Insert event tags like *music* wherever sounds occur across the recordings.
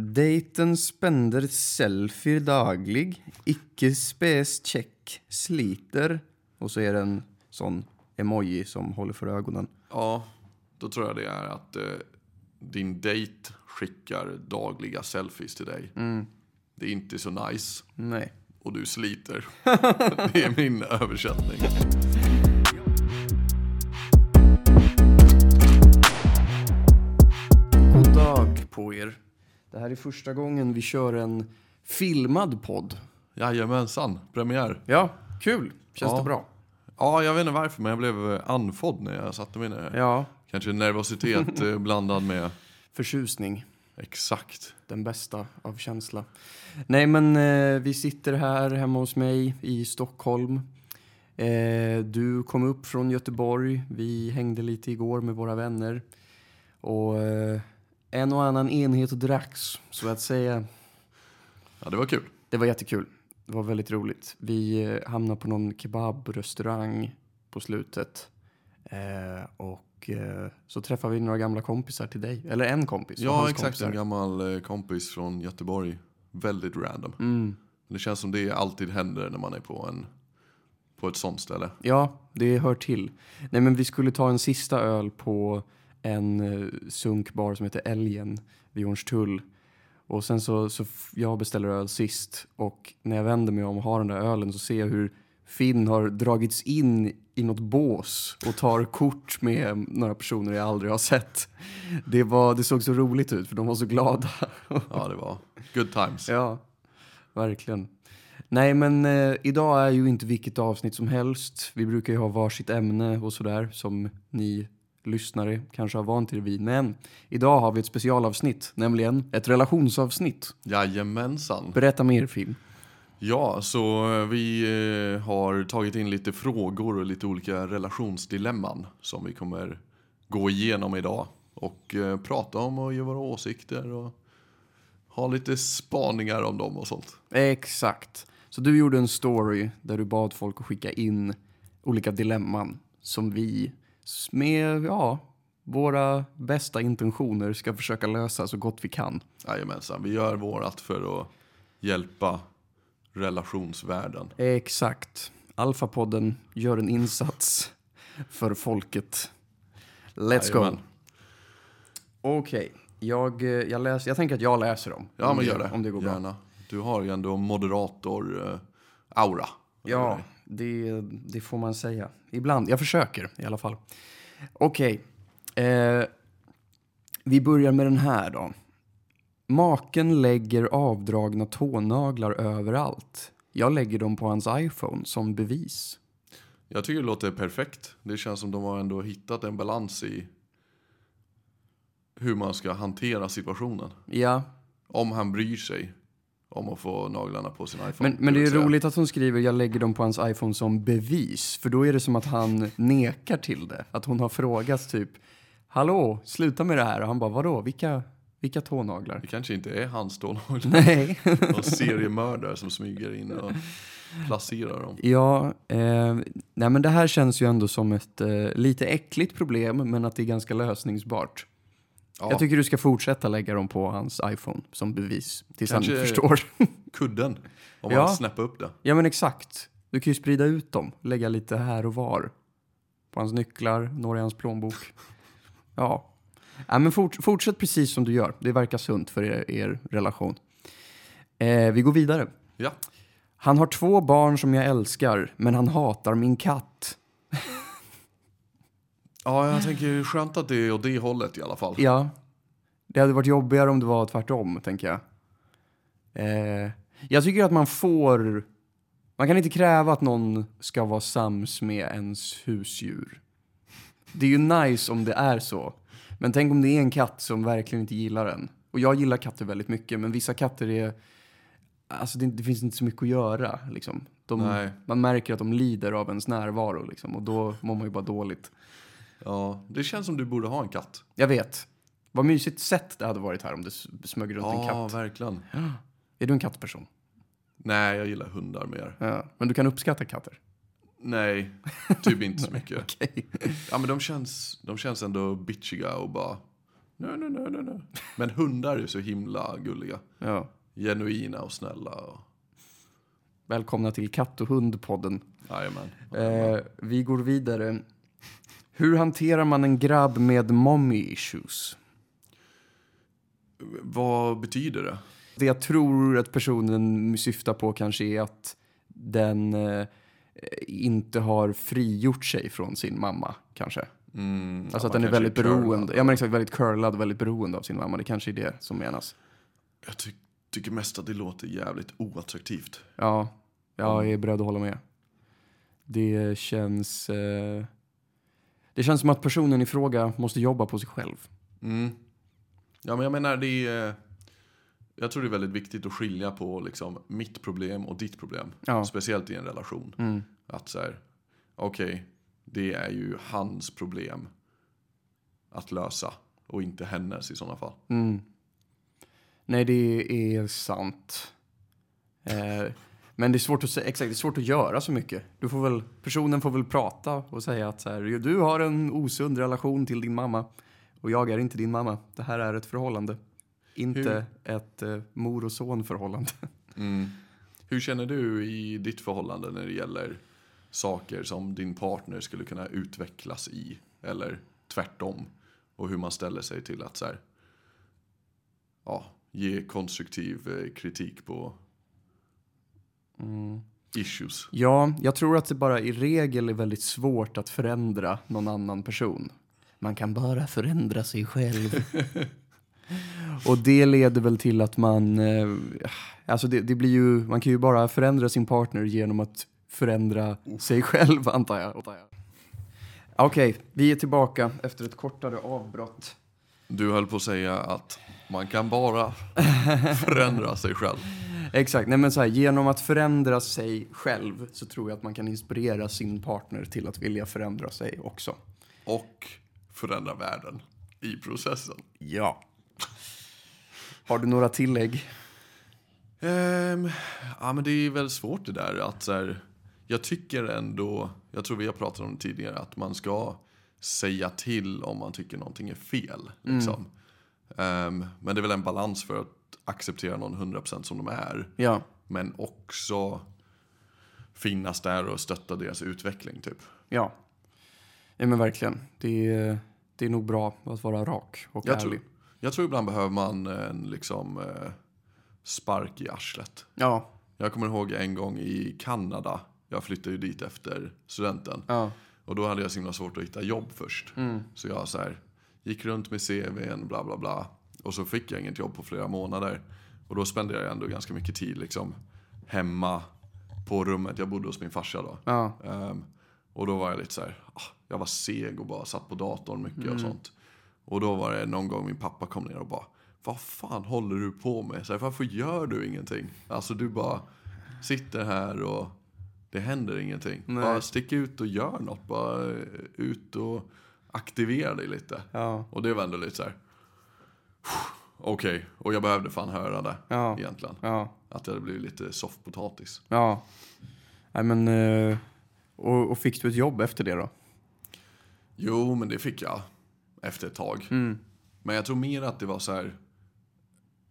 Dejten spänner selfie daglig, icke spes check, sliter. Och så är det en sån emoji som håller för ögonen. Ja, då tror jag det är att eh, din dejt skickar dagliga selfies till dig. Det är inte så nice Nej. och du sliter. *laughs* det är min översättning. Det här är första gången vi kör en filmad podd. Jajamensan, premiär. Ja, kul. Känns Ja. det bra? Ja, jag vet inte varför, men jag blev eh, andfådd när jag satte mig ner. Ja, Kanske nervositet *laughs* eh, blandad med... förtjusning. Exakt. Den bästa av känsla. Nej, men eh, vi sitter här hemma hos mig i Stockholm. Eh, du kom upp från Göteborg. Vi hängde lite igår med våra vänner. Och eh, en och annan enhet dracks, så att säga. Ja, det var kul. Det var jättekul. Det var väldigt roligt. Vi eh, hamnade på någon kebabrestaurang på slutet. Eh, och eh, så träffade vi några gamla kompisar till dig. Eller en kompis. och Ja, exakt. kompisar. En gammal eh, kompis från Göteborg. Väldigt random. Mm. Det känns som det alltid händer när man är på, en, på ett sånt ställe. Ja, det hör till. Nej, men vi skulle ta en sista öl på en eh, sunkbar som heter Älgen vid Hornstull. Och sen så, så jag beställer öl sist och när jag vänder mig om och har den där ölen så ser jag hur Finn har dragits in i något bås och tar kort med några personer jag aldrig har sett. Det, var, det såg så roligt ut för de var så glada. *laughs* Ja, det var good times. Ja, verkligen. Nej, men eh, idag är ju inte vilket avsnitt som helst. Vi brukar ju ha varsitt ämne och sådär som ni lyssnare kanske har vant er vid. Men idag har vi ett specialavsnitt, nämligen ett relationsavsnitt. Jajamensan. Berätta mer, Finn. Ja, så eh, vi eh, har tagit in lite frågor och lite olika relationsdilemman som vi kommer gå igenom idag. Och eh, prata om och ge våra åsikter och ha lite spaningar om dem och sånt. Exakt. Så du gjorde en story där du bad folk att skicka in olika dilemman som vi med ja, våra bästa intentioner ska försöka lösa så gott vi kan. Jajamensan, vi gör vårat för att hjälpa relationsvärlden. Exakt. Alfapodden gör en insats för folket. Let's go. Jajamän. Okej, jag, eh, jag, läser, jag tänker att jag läser dem. Ja, om men gör det. Om det går bra. Gärna. Du har ju ändå moderator-aura. Ja, det, det får man säga. Ibland. Jag försöker i alla fall. Okej. Eh, vi börjar med den här då. Maken lägger avdragna tånaglar överallt. Jag lägger dem på hans iPhone som bevis. Jag tycker det låter perfekt. Det känns som de har ändå hittat en balans i hur man ska hantera situationen. Ja, Om han bryr sig om att få naglarna på sin iPhone. Men, men det är säga. roligt att hon skriver jag lägger dem på hans iPhone som bevis. För då är det som att han nekar till det. Att hon har frågat typ Hallå, sluta med det här. Och han bara vadå, vilka, vilka tånaglar? Det kanske inte är hans tånaglar. Nej. *laughs* Någon seriemördare som smyger in och placerar dem. ja, eh, nej men det här känns ju ändå som ett eh, lite äckligt problem. Men att det är ganska lösningsbart. Ja, Jag tycker du ska fortsätta lägga dem på hans iPhone som bevis. Tills han Kanske- förstår. *laughs* kudden. Om Ja. man snäpper upp det. ja men exakt. Du kan ju sprida ut dem. Lägga lite här och var. På hans nycklar, några i hans plånbok. Ja. ja men fort, fortsätt precis som du gör. Det verkar sunt för er, er relation. Eh, vi går vidare. Ja. Han har två barn som jag älskar, men han hatar min katt. Ja, jag tänker skönt att det är åt det hållet i alla fall. Ja. Det hade varit jobbigare om det var tvärtom, tänker jag. Eh, jag tycker att man får... Man kan inte kräva att någon ska vara sams med ens husdjur. Det är ju nice om det är så. Men tänk om det är en katt som verkligen inte gillar en. Och jag gillar katter väldigt mycket, men vissa katter är... Alltså det, det finns inte så mycket att göra. Liksom. De, man märker att de lider av ens närvaro, liksom, och då mår man ju bara dåligt. Ja, det känns som du borde ha en katt. Jag vet. Vad mysigt sätt det hade varit här om det smög runt en Ja, katt. verkligen. *gasps* Är du en kattperson? Nej, jag gillar hundar mer. Ja. Men du kan uppskatta katter? Nej, typ inte så mycket. *laughs* Okej. Ja, men de känns, de känns ändå bitchiga och bara nö, nö, nö, nö, nö. Men hundar är ju så himla gulliga. Ja. Genuina och snälla. Och... Välkomna till Katt och hund-podden. Jajamän. Eh, vi går vidare. Hur hanterar man en grabb med mommy issues? Vad betyder det? Det jag tror att personen syftar på kanske är att den eh, inte har frigjort sig från sin mamma, kanske. Mm, Alltså ja, att den är väldigt curlad. beroende. Ja men exakt, väldigt curlad och väldigt beroende av sin mamma. Det kanske är det som menas. Jag ty tycker mest att det låter jävligt oattraktivt. Ja, jag är beredd att hålla med. Det känns... Eh, det känns som att personen i fråga måste jobba på sig själv. Mm. Ja, men jag menar det är... Jag tror det är väldigt viktigt att skilja på liksom, mitt problem och ditt problem. Ja. Speciellt i en relation. Mm. Att så här, okej, det är ju hans problem att lösa och inte hennes i sådana fall. Mm. Nej, det är sant. Eh, men det är svårt att säga, exakt, det är svårt att göra så mycket. Du får väl, personen får väl prata och säga att så här, du har en osund relation till din mamma och jag är inte din mamma. Det här är ett förhållande. Inte ett eh, mor och son förhållande. *laughs* Mm. Hur känner du i ditt förhållande när det gäller saker som din partner skulle kunna utvecklas i? Eller tvärtom? Och hur man ställer sig till att så här, ja, ge konstruktiv eh, kritik på issues. Ja, jag tror att det bara i regel är väldigt svårt att förändra någon annan person. Man kan bara förändra sig själv. *laughs* Och det leder väl till att man... Eh, alltså det, det blir ju, man kan ju bara förändra sin partner genom att förändra sig själv, *laughs* antar jag. Okej, vi är tillbaka efter ett kortare avbrott. Du höll på att säga att man kan bara *laughs* förändra sig själv. Exakt, nej men så här, genom att förändra sig själv så tror jag att man kan inspirera sin partner till att vilja förändra sig också. Och förändra världen i processen. Ja. Har du några tillägg? Ehm, ja men det är väl svårt det där att så här, Jag tycker ändå, jag tror vi har pratat om det tidigare, att man ska säga till om man tycker någonting är fel. Liksom. Ehm, men det är väl en balans för att acceptera någon 100% som de är. Ja. Men också finnas där och stötta deras utveckling typ. Ja. Ja men verkligen. Det är, det är nog bra att vara rak och Jag ärlig. tror, jag tror ibland behöver man en liksom eh, spark i arslet. Ja. Jag kommer ihåg en gång i Kanada. Jag flyttade ju dit efter studenten. Ja. Och då hade jag så himla svårt att hitta jobb först. Så jag så här, gick runt med CVn, bla bla bla. Och så fick jag inget jobb på flera månader. Och då spenderade jag ändå ganska mycket tid liksom hemma på rummet. Jag bodde hos min farsa då. Ja. Ehm, och då var jag lite så här, ah, jag var seg och bara satt på datorn mycket och sånt. Och då var det någon gång min pappa kom ner och bara, vad fan håller du på med? Så här, Varför gör du ingenting? Alltså du bara sitter här och det händer ingenting. Nej. Bara stick ut och gör något. Bara eh, ut och aktivera dig lite. Ja. Och det var ändå lite så här. Okej, och jag behövde fan höra det Ja. egentligen. Ja. Att det hade blivit lite soffpotatis. Ja. Nej men... eh, Och, och fick du ett jobb efter det då? Jo, men det fick jag efter ett tag. Mm. Men jag tror mer att det var så här.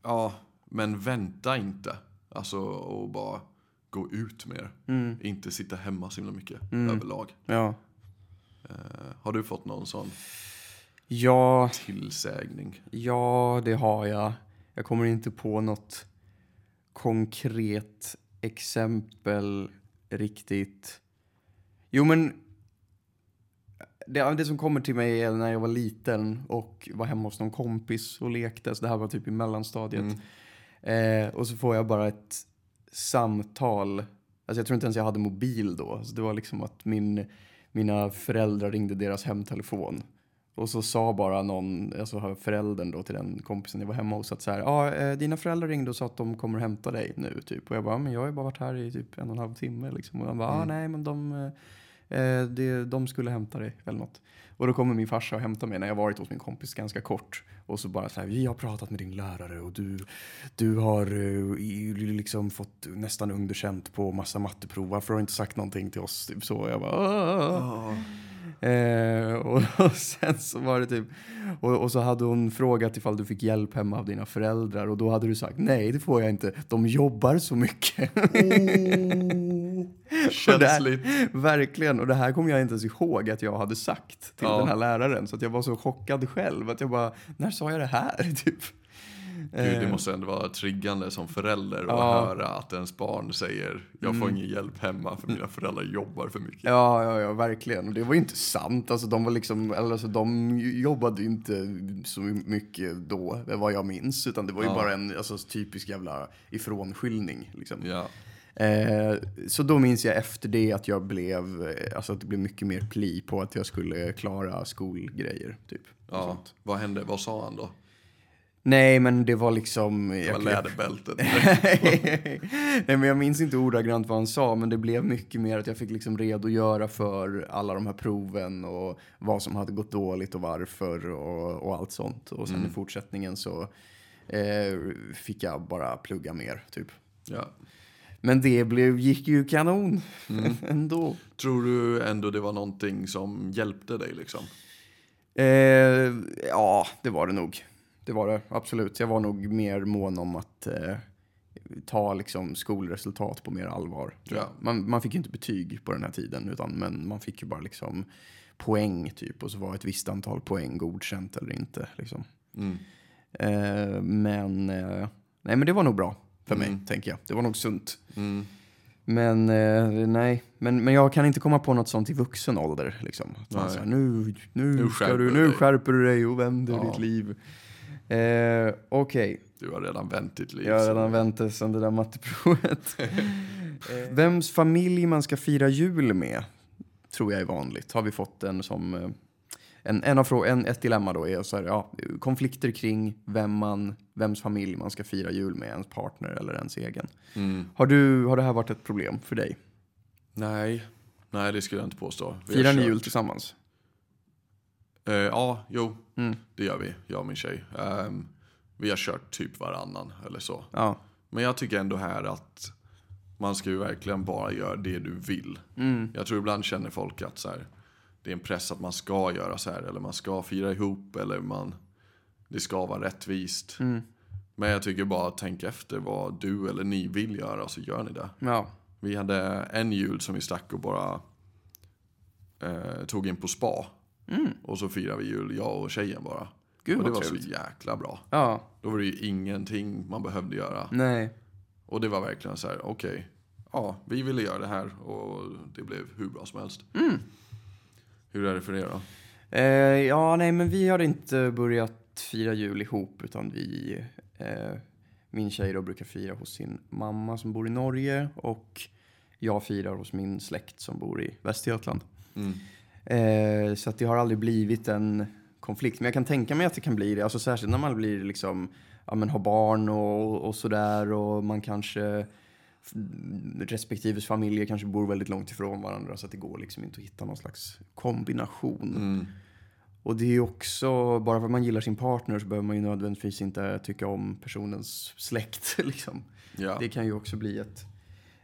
Ja, men vänta inte. Alltså, och bara gå ut mer. Mm. Inte sitta hemma så himla mycket överlag. Ja. Eh, har du fått någon sån Ja, tillsägning? ja, det har jag. Jag kommer inte på något konkret exempel riktigt. Jo, men det, det som kommer till mig är när jag var liten och var hemma hos någon kompis och lekte. Så det här var typ i mellanstadiet. Eh, och så får jag bara ett samtal. Alltså jag tror inte ens jag hade mobil då. Så det var liksom att min, mina föräldrar ringde deras hemtelefon. Och så sa bara någon, alltså föräldern då till den kompisen jag var hemma hos att så här, ja, eh, dina föräldrar ringde och sa att de kommer hämta dig nu typ. Och jag bara, men jag har ju bara varit här i typ en och en halv timme liksom. Och han bara, ah, nej men de, eh, eh, det, de skulle hämta dig eller något. Och då kommer min farsa och hämtar mig när jag varit hos min kompis ganska kort. Och så bara så här, vi har pratat med din lärare och du, du har eh, liksom fått nästan underkänt på massa matteprov. Varför har du inte sagt någonting till oss? Typ så. Jag bara, "Ah." Eh, *laughs* och, och sen så var det typ, och, och så hade hon frågat ifall du fick hjälp hemma av dina föräldrar och då hade du sagt nej det får jag inte, de jobbar så mycket. *laughs* Och det här- Känsligt. Verkligen, och det här kommer jag inte ens ihåg att jag hade sagt till Ja. den här läraren. Så att jag var så chockad själv att jag bara, när sa jag det här? *laughs* Typ. Gud, det Eh, måste ändå vara triggande som förälder att Ja. höra att ens barn säger jag får ingen hjälp hemma för mina föräldrar jobbar för mycket. Ja, ja, ja, verkligen. Det var ju inte sant. Alltså, de, var liksom, alltså, de jobbade ju inte så mycket då, vad jag minns. Utan det var ju Ja. bara en alltså, typisk jävla ifrånskyllning. Liksom. Ja. Eh, så då minns jag efter det att jag blev, eh, alltså att det blev mycket mer pli på att jag skulle klara skolgrejer. Typ. Ja. Vad hände? Vad sa han då? Nej, men det var liksom... Det var läderbältet. *laughs* Nej, men jag minns inte ordagrant vad han sa, men det blev mycket mer att jag fick liksom redogöra för alla de här proven och vad som hade gått dåligt och varför och, och allt sånt. Och sen i fortsättningen så eh, fick jag bara plugga mer, typ. ja. Men det blev, gick ju kanon *laughs* ändå. Tror du ändå det var någonting som hjälpte dig liksom? Eh, ja, det var det nog. Det var det, absolut. Jag var nog mer mån om att eh, ta liksom, skolresultat på mer allvar. Ja. Man, man fick ju inte betyg på den här tiden, utan, men man fick ju bara liksom, poäng typ. Och så var ett visst antal poäng godkänt eller inte. Liksom. Mm. Eh, men, eh, nej, men det var nog bra för mig, Mm. tänker jag. Det var nog sunt. Mm. Men eh, nej, men, men jag kan inte komma på något sånt i vuxen ålder. Liksom. Att man nu, nu, Nu skärper du, du nu dig." skärper du dig och vänder Ja. ditt liv. Eh, Okej, Du har redan vänt ditt liv. jag har redan vänt det sen det där matteprovet. *laughs* eh, vems familj man ska fira jul med tror jag är vanligt. Har vi fått en som... eh, En, en, av en, ett dilemma då är så här, ja, konflikter kring vem man, vems familj man ska fira jul med, ens partner eller ens egen. Mm. Har, du, har det här varit ett problem för dig? Nej. Nej, det skulle jag inte påstå. Vi Firar ni jul tillsammans? Eh, ja, jo. Mm. Det gör vi, jag och min tjej. Ehm, vi har kört typ varannan eller så. Ja. Men jag tycker ändå här att man ska ju verkligen bara göra det du vill. Mm. Jag tror ibland känner folk att så här, det är en press att man ska göra så här. Eller man ska fira ihop. Eller man, det ska vara rättvist. Mm. Men jag tycker bara tänk efter vad du eller ni vill göra så gör ni det. Ja. Vi hade en jul som vi stack och bara eh, tog in på spa. Mm. Och så firade vi jul, jag och tjejen bara. Gud och det var så trevligt. jäkla bra. Ja. Då var det ju ingenting man behövde göra. Nej. Och det var verkligen så här, okej. ja, vi ville göra det här och det blev hur bra som helst. Mm. Hur är det för er då? Eh, ja, nej, men vi har inte börjat fira jul ihop, utan vi... Eh, min tjej då brukar fira hos sin mamma som bor i Norge och jag firar hos min släkt som bor i Västergötland. Mm. Eh, så att det har aldrig blivit en konflikt. Men jag kan tänka mig att det kan bli det. Alltså särskilt när man blir liksom, ja men har barn och, och sådär och man kanske respektives familjer kanske bor väldigt långt ifrån varandra så att det går liksom inte att hitta någon slags kombination. Mm. Och det är ju också, bara för att man gillar sin partner så behöver man ju nödvändigtvis inte tycka om personens släkt. *laughs* Liksom. Ja. Det kan ju också bli ett,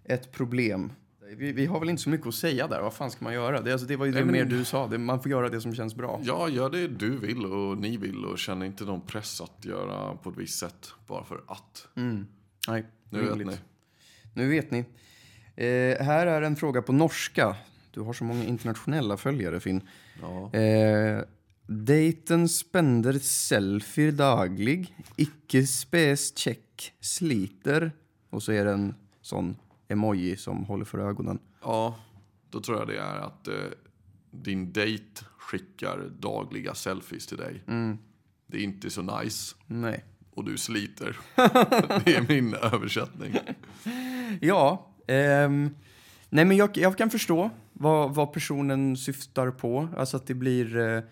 ett problem. Vi, vi har väl inte så mycket att säga där. Vad fan ska man göra? Det, alltså, det var ju det Nej, men- mer du sa. Det, man får göra det som känns bra. ja, gör det du vill och ni vill och känner inte någon press att göra på ett visst sätt bara för att. Mm. Nej, Nu vet rimligt. ni. Nu vet ni. Eh, här är en fråga på norska. Du har så många internationella följare, Finn. Ja. Eh, Dejten spender selfier daglig, icke spes check, sliter. Och så är det en sån emoji som håller för ögonen. ja, då tror jag det är att eh, din dejt skickar dagliga selfies till dig. Mm. Det är inte så nice Nej. och du sliter. *laughs* det är min översättning. *laughs* Ja, ehm, nej men jag, jag kan förstå vad, vad personen syftar på. Alltså att det blir... Eh,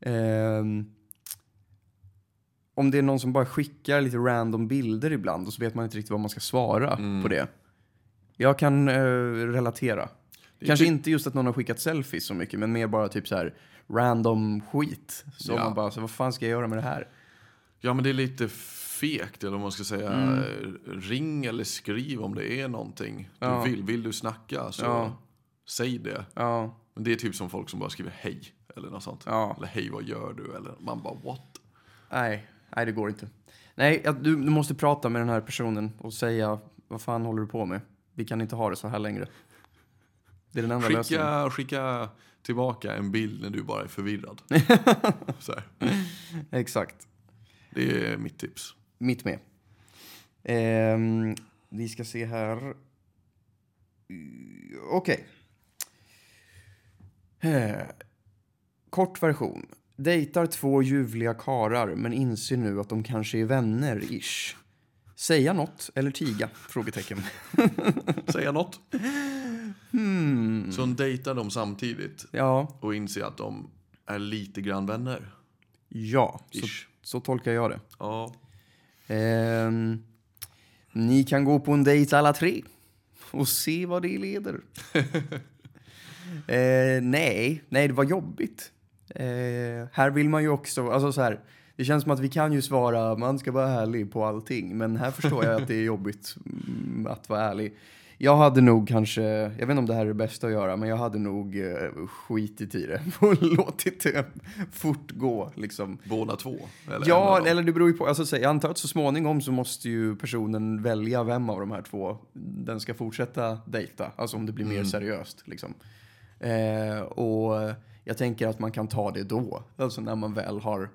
ehm, om det är någon som bara skickar lite random bilder ibland och så vet man inte riktigt vad man ska svara Mm. på det. Jag kan eh, relatera. Det Kanske typ- inte just att någon har skickat selfies så mycket, men mer bara typ så här random skit. Så Ja. man bara, så vad fan ska jag göra med det här? Ja, men det är lite fegt, eller om man ska säga. Mm. Ring eller skriv om det är någonting du Ja. vill. Vill du snacka så Ja. säg det. Ja, Men det är typ som folk som bara skriver hej eller något sånt. Eller hej vad gör du? Eller man bara what? Nej, nej det går inte. Nej, du, du måste prata med den här personen och säga vad fan håller du på med? Vi kan inte ha det så här längre. Det är den enda lösningen. Skicka, skicka tillbaka en bild när du bara är förvirrad. *laughs* Exakt. Det är mitt tips. Mitt med. Ehm, vi ska se här. Okej. Eh, Kort version. Dejtar två ljuvliga karar men inser nu att de kanske är vänner, ish. Säga något eller tiga? Frågetecken. *laughs* Säga något. Hmm. Så hon dejtar dem samtidigt Ja, och inser att de är lite grann vänner. ja så, Ish. så tolkar jag det. Ja. Ehm, ni kan gå på en dejt alla tre och se vad det leder. *laughs* eh, nej, nej, det var jobbigt. Eh, här vill man ju också, alltså så här, det känns som att vi kan ju svara man ska vara ärlig på allting, men här förstår jag att det är *laughs* jobbigt mm, att vara ärlig. Jag hade nog kanske, jag vet inte om det här är det bästa att göra, men jag hade nog eh, skitit i det *laughs* och låtit det fortgå liksom. Båda två? Eller Ja, eller det beror ju på. Alltså, så- jag antar att så småningom så måste ju personen välja vem av de här två den ska fortsätta dejta. Alltså om det blir mer Mm. seriöst. Liksom. Eh, och jag tänker att man kan ta det då. Alltså när man väl har...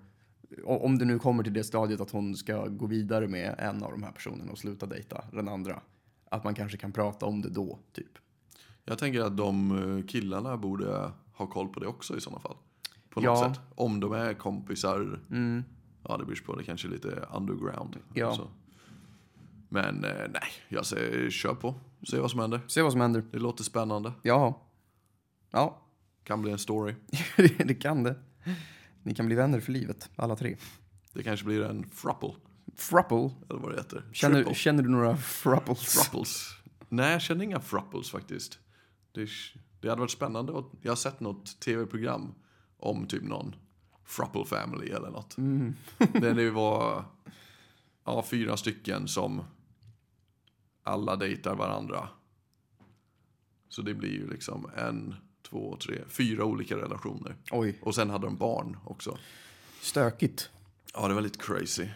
Om det nu kommer till det stadiet att hon ska gå vidare med en av de här personerna och sluta dejta den andra. Att man kanske kan prata om det då, typ. Jag tänker att de eh, killarna borde ha koll på det också i sådana fall. På något Ja. sätt. Om de är kompisar. Mm. Ja, det beror på. Det kanske är lite underground. Ja. Alltså. Men eh, nej, jag säger kör på. Se vad som händer. Se vad som händer. Det låter spännande. Ja. Ja, Kan bli en story. *laughs* det kan det. Ni kan bli vänner för livet, alla tre. Det kanske blir en frupple. Frupple. Eller vad det heter. Känner, Triple. känner du några frupples? Frupples. Nej, jag känner inga frupples faktiskt. Det, det hade varit spännande. att- Jag har sett något tv-program om typ någon frupple family eller något. Mm. Där det var ja, fyra stycken som alla dejtar varandra. Så det blir ju liksom en, två, tre, fyra olika relationer. Oj, Och sen hade de barn också. stökigt. Ja, det var lite crazy.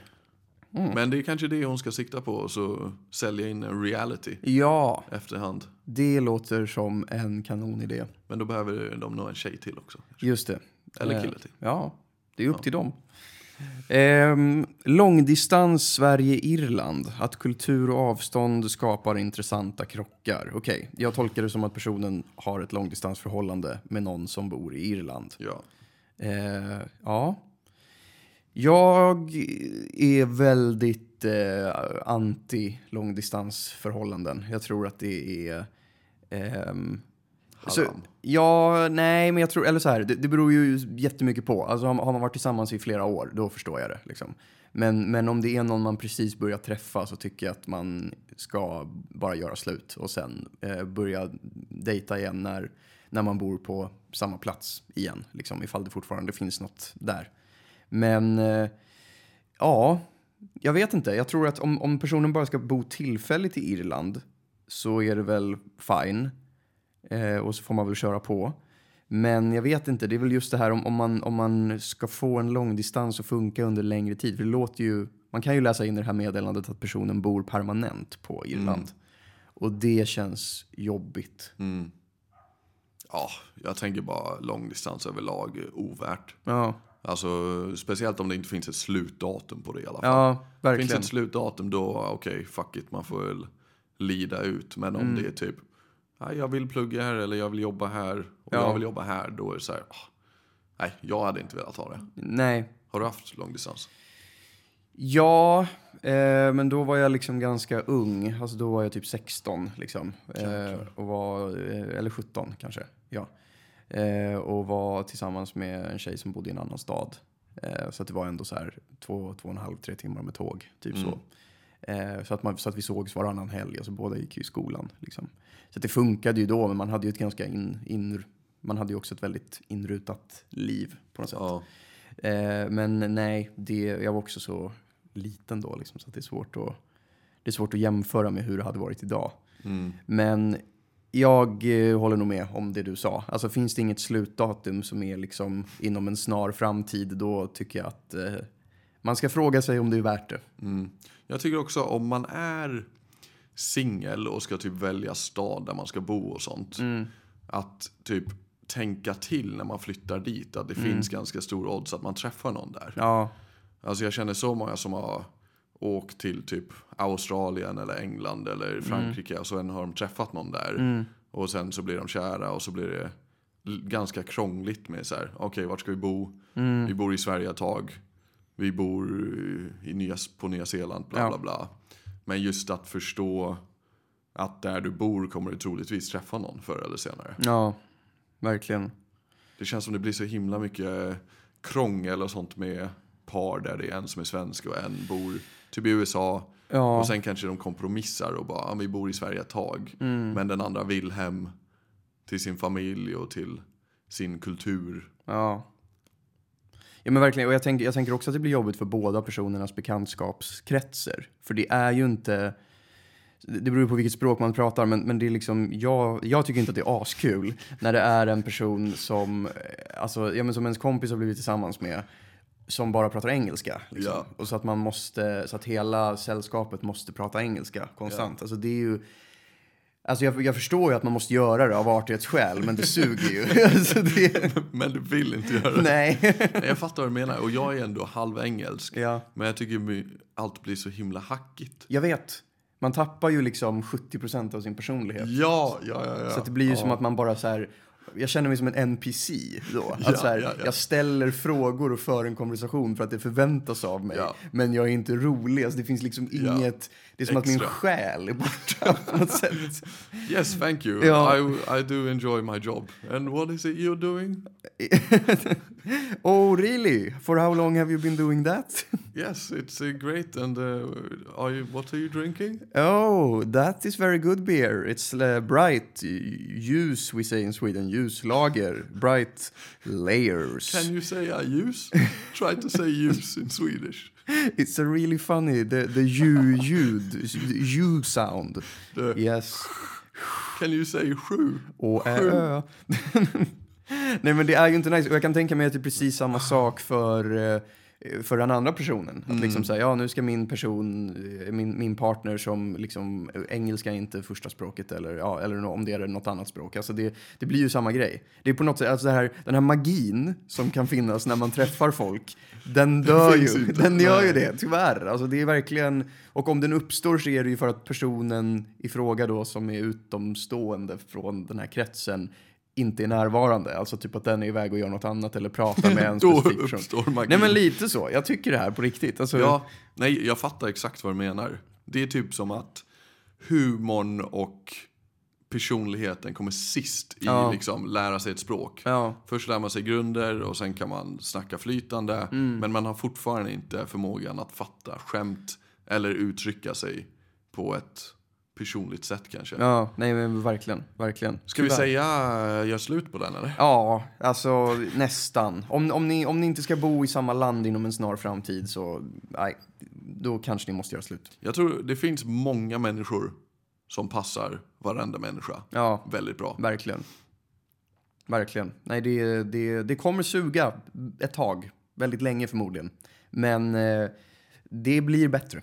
Mm. Men det är kanske det hon ska sikta på, och så sälja in en reality Ja, efterhand. det låter som en kanonidé. Men då behöver de nog en tjej till också. Just det. Eller Eh, kille till. Ja, det är upp till dem. Ehm, långdistans Sverige-Irland. Att kultur och avstånd skapar intressanta krockar. Okej, jag tolkar det som att personen har ett långdistansförhållande med någon som bor i Irland. Ja. Eh, ja. Jag är väldigt eh, anti långdistansförhållanden. Jag tror att det är... ehm, så, Haram. ja, nej, men jag tror, eller så här, det, det beror ju jättemycket på. Alltså har, har man varit tillsammans i flera år, då förstår jag det. Liksom. Men, men om det är någon man precis börjar träffa så tycker jag att man ska bara göra slut och sen eh, börja dejta igen när, när man bor på samma plats igen. Liksom, ifall det fortfarande finns något där. Men eh, ja, jag vet inte. Jag tror att om, om personen bara ska bo tillfälligt i Irland så är det väl fine. Eh, och så får man väl köra på. Men jag vet inte, det är väl just det här om, om, man, om man ska få en långdistans att funka under längre tid. För det låter ju, man kan ju läsa in i det här meddelandet att personen bor permanent på Irland. Och det känns jobbigt. Mm. Ja, jag tänker bara långdistans överlag är ovärt. Ja, Alltså, speciellt om det inte finns ett slutdatum på det i alla fall. ja finns verkligen. ett slutdatum då, okej, fuck it, man får väl lida ut. Men om det är typ, jag vill plugga här eller jag vill jobba här och Ja. jag vill jobba här, då är det så här, ah, nej, jag hade inte velat ha det. Nej, Har du haft långdistans? Ja, eh, men då var jag liksom ganska ung. Alltså då var jag typ 16 liksom. Eh, och var, eh, eller 17 kanske. Ja. Eh, och var tillsammans med en tjej som bodde i en annan stad. Eh, så att det var ändå så här två, två och en halv, tre timmar med tåg. Typ så. Eh, så, att man, så att vi sågs varannan helg. Alltså båda gick ju i skolan. Liksom. Så det funkade ju då, men man hade ju ett ganska in, in, man hade ju också ett väldigt inrutat liv på något sätt. Ja. Eh, men nej, det, jag var också så liten då liksom, så det är svårt att det är svårt att jämföra med hur det hade varit idag. Mm. Men jag eh, håller nog med om det du sa. Alltså finns det inget slutdatum som är liksom inom en snar framtid, då tycker jag att eh, man ska fråga sig om det är värt det. Mm. Jag tycker också om man är singel och ska typ välja stad där man ska bo och sånt. Mm. Att typ tänka till när man flyttar dit. Att det finns ganska stor odds att man träffar någon där. Ja, Alltså jag känner så många som har åkt till typ Australien eller England eller Frankrike och sen har de träffat någon där. Och sen så blir de kära och så blir det ganska krångligt med så här. okej vart ska vi bo? Vi bor i Sverige ett tag. Vi bor i Nya, på Nya Zeeland, bla bla bla. Men just att förstå att där du bor kommer du troligtvis träffa någon förr eller senare. ja, verkligen. Det känns som det blir så himla mycket krångel och sånt med par där det är en som är svensk och en bor typ i USA. Ja, Och sen kanske de kompromissar och bara, ah, vi bor i Sverige ett tag. Mm. Men den andra vill hem till sin familj och till sin kultur. ja. Ja men verkligen, och jag tänker, jag tänker också att det blir jobbigt för båda personernas bekantskapskretsar. För det är ju inte, det beror på vilket språk man pratar, men, men det är liksom, jag, jag tycker inte att det är askul när det är en person som, eh, alltså, ja men som ens kompis har blivit tillsammans med, som bara pratar engelska. Liksom. Ja. Och så att man måste, så att hela sällskapet måste prata engelska konstant. Alltså det är ju, alltså jag, jag förstår ju att man måste göra det av artighetsskäl, men det suger ju. *laughs* alltså det, Men du vill inte göra det. nej. *laughs* Nej, Jag fattar vad du menar. Och jag är ändå halvengelsk. ja. Men jag tycker allt blir så himla hackigt. Jag vet. Man tappar ju liksom 70% av sin personlighet. Ja, ja, ja. ja. Så det blir ju ja. som att man bara så här, jag känner mig som en NPC då. *laughs* Ja, Att så här, ja, ja. Jag ställer frågor och för en konversation för att det förväntas av mig. Men jag är inte rolig. Alltså det finns liksom inget, det är som att min Extra. själ är borta på något *laughs* sätt. Yes, thank you. I, I do enjoy my job. And what is it you're doing? *laughs* *laughs* oh really? For how long have you been doing that? *laughs* Yes, it's uh, great. And uh, are you, what are you drinking? Oh, that is very good beer. It's uh, bright juice, we say in Sweden. Juice, lager, bright layers. Can you say I use? *laughs* Try to say use in Swedish. It's a really funny, the, the ju-ljud, ju sound. The, Yes. Can you say sju? Och ä, ö. Nej men det är ju inte nice. Och jag kan tänka mig att det är precis samma sak för, eh, för den andra personen. Att liksom säga, ja nu ska min person, eh, min, min partner som liksom, eh, engelska är inte första språket eller, ja, eller om det är något annat språk. Alltså det, det blir ju samma grej. Det är på något sätt, alltså här, den här magin som kan finnas när man träffar folk, den *laughs* dör ju. Den gör ju det, tyvärr. Alltså det är verkligen, och om den uppstår så är det ju för att personen i fråga då som är utomstående från den här kretsen inte är närvarande. Alltså typ att den är iväg och gör något annat eller pratar *laughs* med en specifik person. uppstår magin. Nej men lite så, jag tycker det här på riktigt. Alltså, Ja, nej, jag fattar exakt vad du menar. Det är typ som att humorn och personligheten kommer sist i Ja. liksom lära sig ett språk. ja, Först lär man sig grunder och sen kan man snacka flytande. Mm. Men man har fortfarande inte förmågan att fatta skämt eller uttrycka sig på ett personligt sätt kanske. ja, nej men verkligen, verkligen. Ska vi Tyvärr. säga uh, gör slut på den eller? Ja, alltså nästan. Om, om, ni, om ni inte ska bo i samma land inom en snar framtid så, nej, då kanske ni måste göra slut. Jag tror det finns många människor som passar varenda människa Ja, väldigt bra. verkligen. Verkligen. Nej, det, det, det kommer suga ett tag, väldigt länge förmodligen. Men eh, det blir bättre.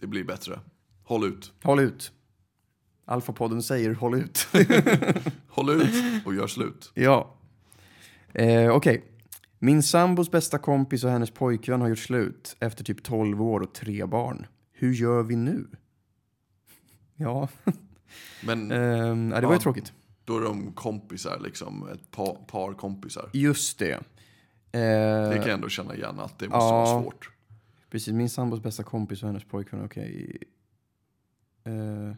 Det blir bättre. Håll ut. Håll ut. Alfapodden säger håll ut. *laughs* Håll ut och gör slut. ja. Eh, Okej. Min sambos bästa kompis och hennes pojkvän har gjort slut efter typ 12 år och tre barn. Hur gör vi nu? Ja, Men *laughs* ja det var ju Ja. tråkigt. då är de kompisar, liksom ett par, par kompisar. Just det. Det Eh, kan jag ändå känna igen att det måste ja. vara svårt. Precis, min sambos bästa kompis och hennes pojkvän, okej. Eh,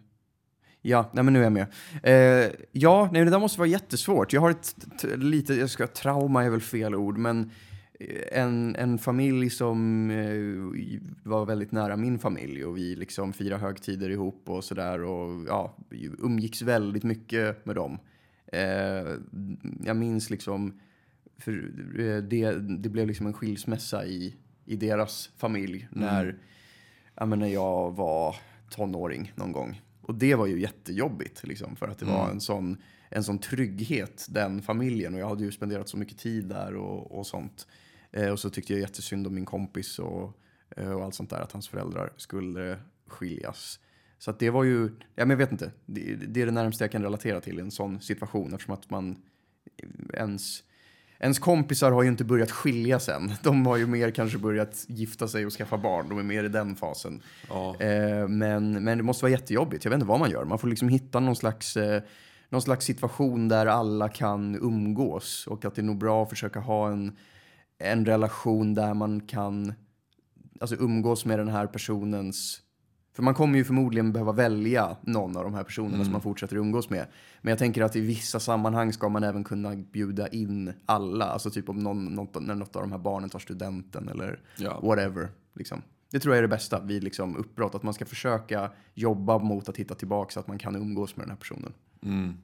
ja, nej men nu är jag med. Eh, ja, nej det där måste vara jättesvårt. Jag har ett lite, jag ska, trauma är väl fel ord, men eh, en, en familj som eh, var väldigt nära min familj och vi liksom firade högtider ihop och sådär och ja, umgicks väldigt mycket med dem. Jag minns liksom, för det, det blev liksom en skilsmässa i, i deras familj när, ja, men när jag var tonåring någon gång. Och det var ju jättejobbigt, liksom, för att det var Mm. en sån, en sån trygghet, den familjen. Och jag hade ju spenderat så mycket tid där och, och sånt. Eh, och så tyckte jag jättesynd om min kompis och, eh, och allt sånt där, att hans föräldrar skulle skiljas. Så att det var ju, ja men jag vet inte, det, det är det närmaste jag kan relatera till en sån situation eftersom att man ens, ens kompisar har ju inte börjat skiljas än. De har ju mer kanske börjat gifta sig och skaffa barn, de är mer i den fasen. Ja. Eh, men, men det måste vara jättejobbigt, jag vet inte vad man gör. Man får liksom hitta någon slags, eh, någon slags situation där alla kan umgås och att det är nog bra att försöka ha en, en relation där man kan alltså umgås med den här personens... För man kommer ju förmodligen behöva välja någon av de här personerna som man fortsätter umgås med. Men jag tänker att i vissa sammanhang ska man även kunna bjuda in alla. Alltså typ om någon, något, när något av de här barnen tar studenten eller Ja. whatever. Liksom. Det tror jag är det bästa vid liksom uppbrott. Att man ska försöka jobba mot att hitta tillbaka så att man kan umgås med den här personen. Mm.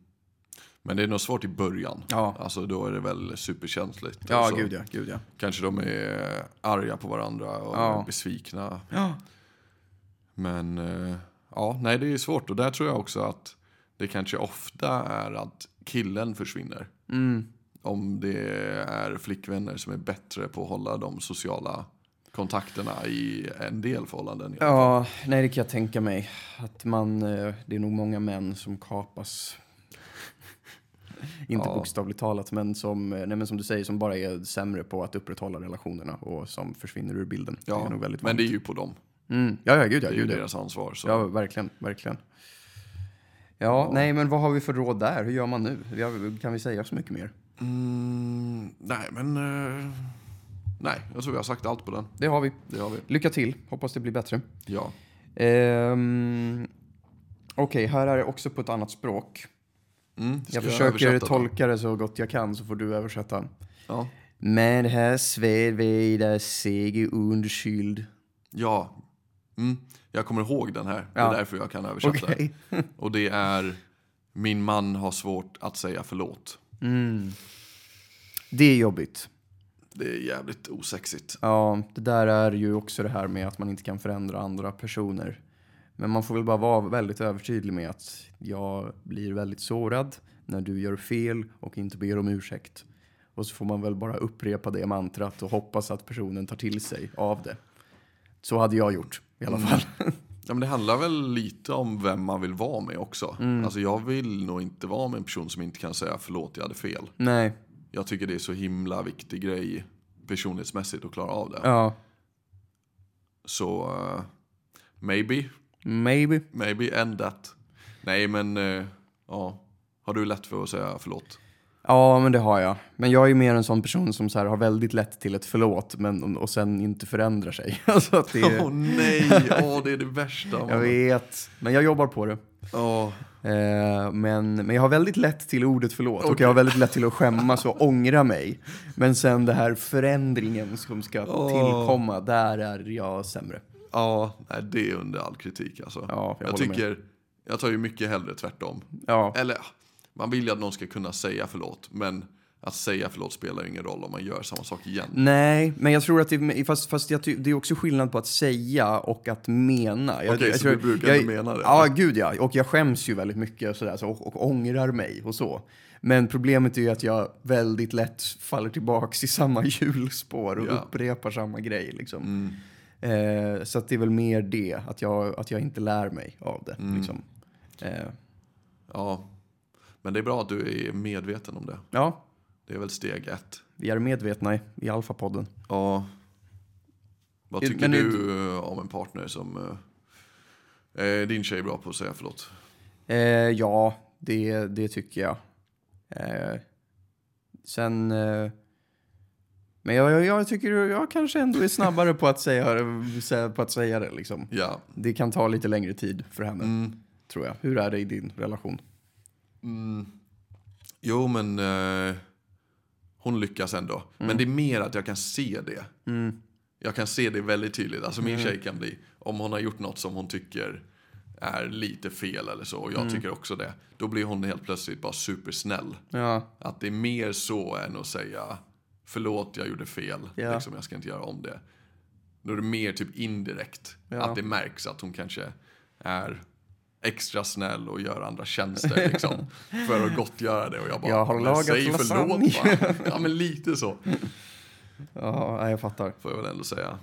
Men det är nog svårt i början. Ja. Alltså då är det väl superkänsligt. Ja, Och så gud ja. Gud ja. Kanske de är arga på varandra och Ja. besvikna. ja. Men eh, ja, nej det är svårt. Och där tror jag också att det kanske ofta är att killen försvinner. Mm. Om det är flickvänner som är bättre på att hålla de sociala kontakterna i en del förhållanden. Ja, nej det kan jag tänka mig. Att man, eh, det är nog många män som kapas. *laughs* Inte Ja. bokstavligt talat, men som, eh, nej, men som du säger, som bara är sämre på att upprätthålla relationerna och som försvinner ur bilden. det Ja, väldigt men det är ju på dem. Mm. Ja, ja, gud ja. Det är ju Gud, ja. deras ansvar. Så. ja, verkligen, verkligen. Ja, nej, men vad har vi för råd där? Hur gör man nu? Vi har- Kan vi säga så mycket mer? Mm, nej, men... eh, nej, jag tror vi har sagt allt på den. Det har vi. Det har vi. Lycka till, hoppas det blir bättre. Ja. Ehm, Okej, här är det också på ett annat språk. Mm, Jag försöker tolka det så gott jag kan så får du översätta. Ja. Men här sved vida sege undskyld. ja. Mm, jag kommer ihåg den här. Det är Ja. därför jag kan översätta. Okej. *laughs* Och det är Min man har svårt att säga förlåt. Mm. Det är jobbigt. Det är jävligt osexigt. Ja, det där är ju också det här med att man inte kan förändra andra personer. Men man får väl bara vara väldigt övertydlig med att jag blir väldigt sårad när du gör fel och inte ber om ursäkt. Och så får man väl bara upprepa det mantrat och hoppas att personen tar till sig av det. Så hade jag gjort i alla fall. *laughs* Ja, men det handlar väl lite om vem man vill vara med också. Mm. Alltså jag vill nog inte vara med en person som inte kan säga förlåt, jag hade fel. Nej, Jag tycker det är så himla viktig grej personlighetsmässigt att klara av det. ja, Så eh, maybe, maybe. maybe end that. Nej men, eh, ja. Har du lätt för att säga förlåt? Ja, men det har jag. Men jag är mer en sån person som så här har väldigt lätt till ett förlåt men, och sen inte förändrar sig. *laughs* alltså att det Åh är, nej, *laughs* åh det är det värsta. jag vet, men jag jobbar på det. Åh, Eh, men, men jag har väldigt lätt till ordet förlåt och Okej. jag har väldigt lätt till att skämmas och ångra mig. Men sen det här förändringen som ska Åh. tillkomma, där är jag sämre. Ja, det är under all kritik alltså. Ja, jag jag håller med. tycker, jag tar ju mycket hellre tvärtom. Ja, Eller, man vill ju att någon ska kunna säga förlåt, men att säga förlåt spelar ingen roll om man gör samma sak igen. nej, men jag tror att det, fast, fast jag, det är också skillnad på att säga och att mena. Jag, Okej, jag så du brukar inte mena det, Ja, eller? gud ja. Och jag skäms ju väldigt mycket och, sådär, så, och, och ångrar mig och så. Men problemet är ju att jag väldigt lätt faller tillbaks i samma *laughs* hjulspår och Ja. upprepar samma grej. Liksom. Mm. Eh, så det är väl mer det, att jag, att jag inte lär mig av det. Mm. Liksom. Eh, Ja, men det är bra att du är medveten om det. ja, Det är väl steg ett. vi är medvetna i, i Alfa-podden. Ja. Vad Eh, tycker men du eh, om en partner som... eh, Är din tjej bra på att säga förlåt? Eh, ja, det, det tycker jag. Eh, sen... Eh, men jag, jag, jag tycker jag kanske ändå är snabbare på att säga, säga- på att säga det. Liksom. Ja. Det kan ta lite längre tid för henne, Mm. tror jag. Hur är det i din relation? Mm. Jo, men eh, hon lyckas ändå. Mm. Men det är mer att jag kan se det. Jag kan se det väldigt tydligt. Alltså Mm. min tjej kan bli, om hon har gjort något som hon tycker är lite fel eller så, och jag Mm. tycker också det. Då blir hon helt plötsligt bara supersnäll. Ja, Att det är mer så än att säga förlåt, jag gjorde fel. Ja. Liksom, jag ska inte göra om det. Då är det mer typ indirekt. Ja. Att det märks att hon kanske är extra snäll och gör andra tjänster liksom. *laughs* för att gottgöra det. Och jag bara, Jag har "Men lagat säg lasagne." förlåt va? *laughs* Ja men lite så, Ja, jag fattar. får jag väl ändå säga.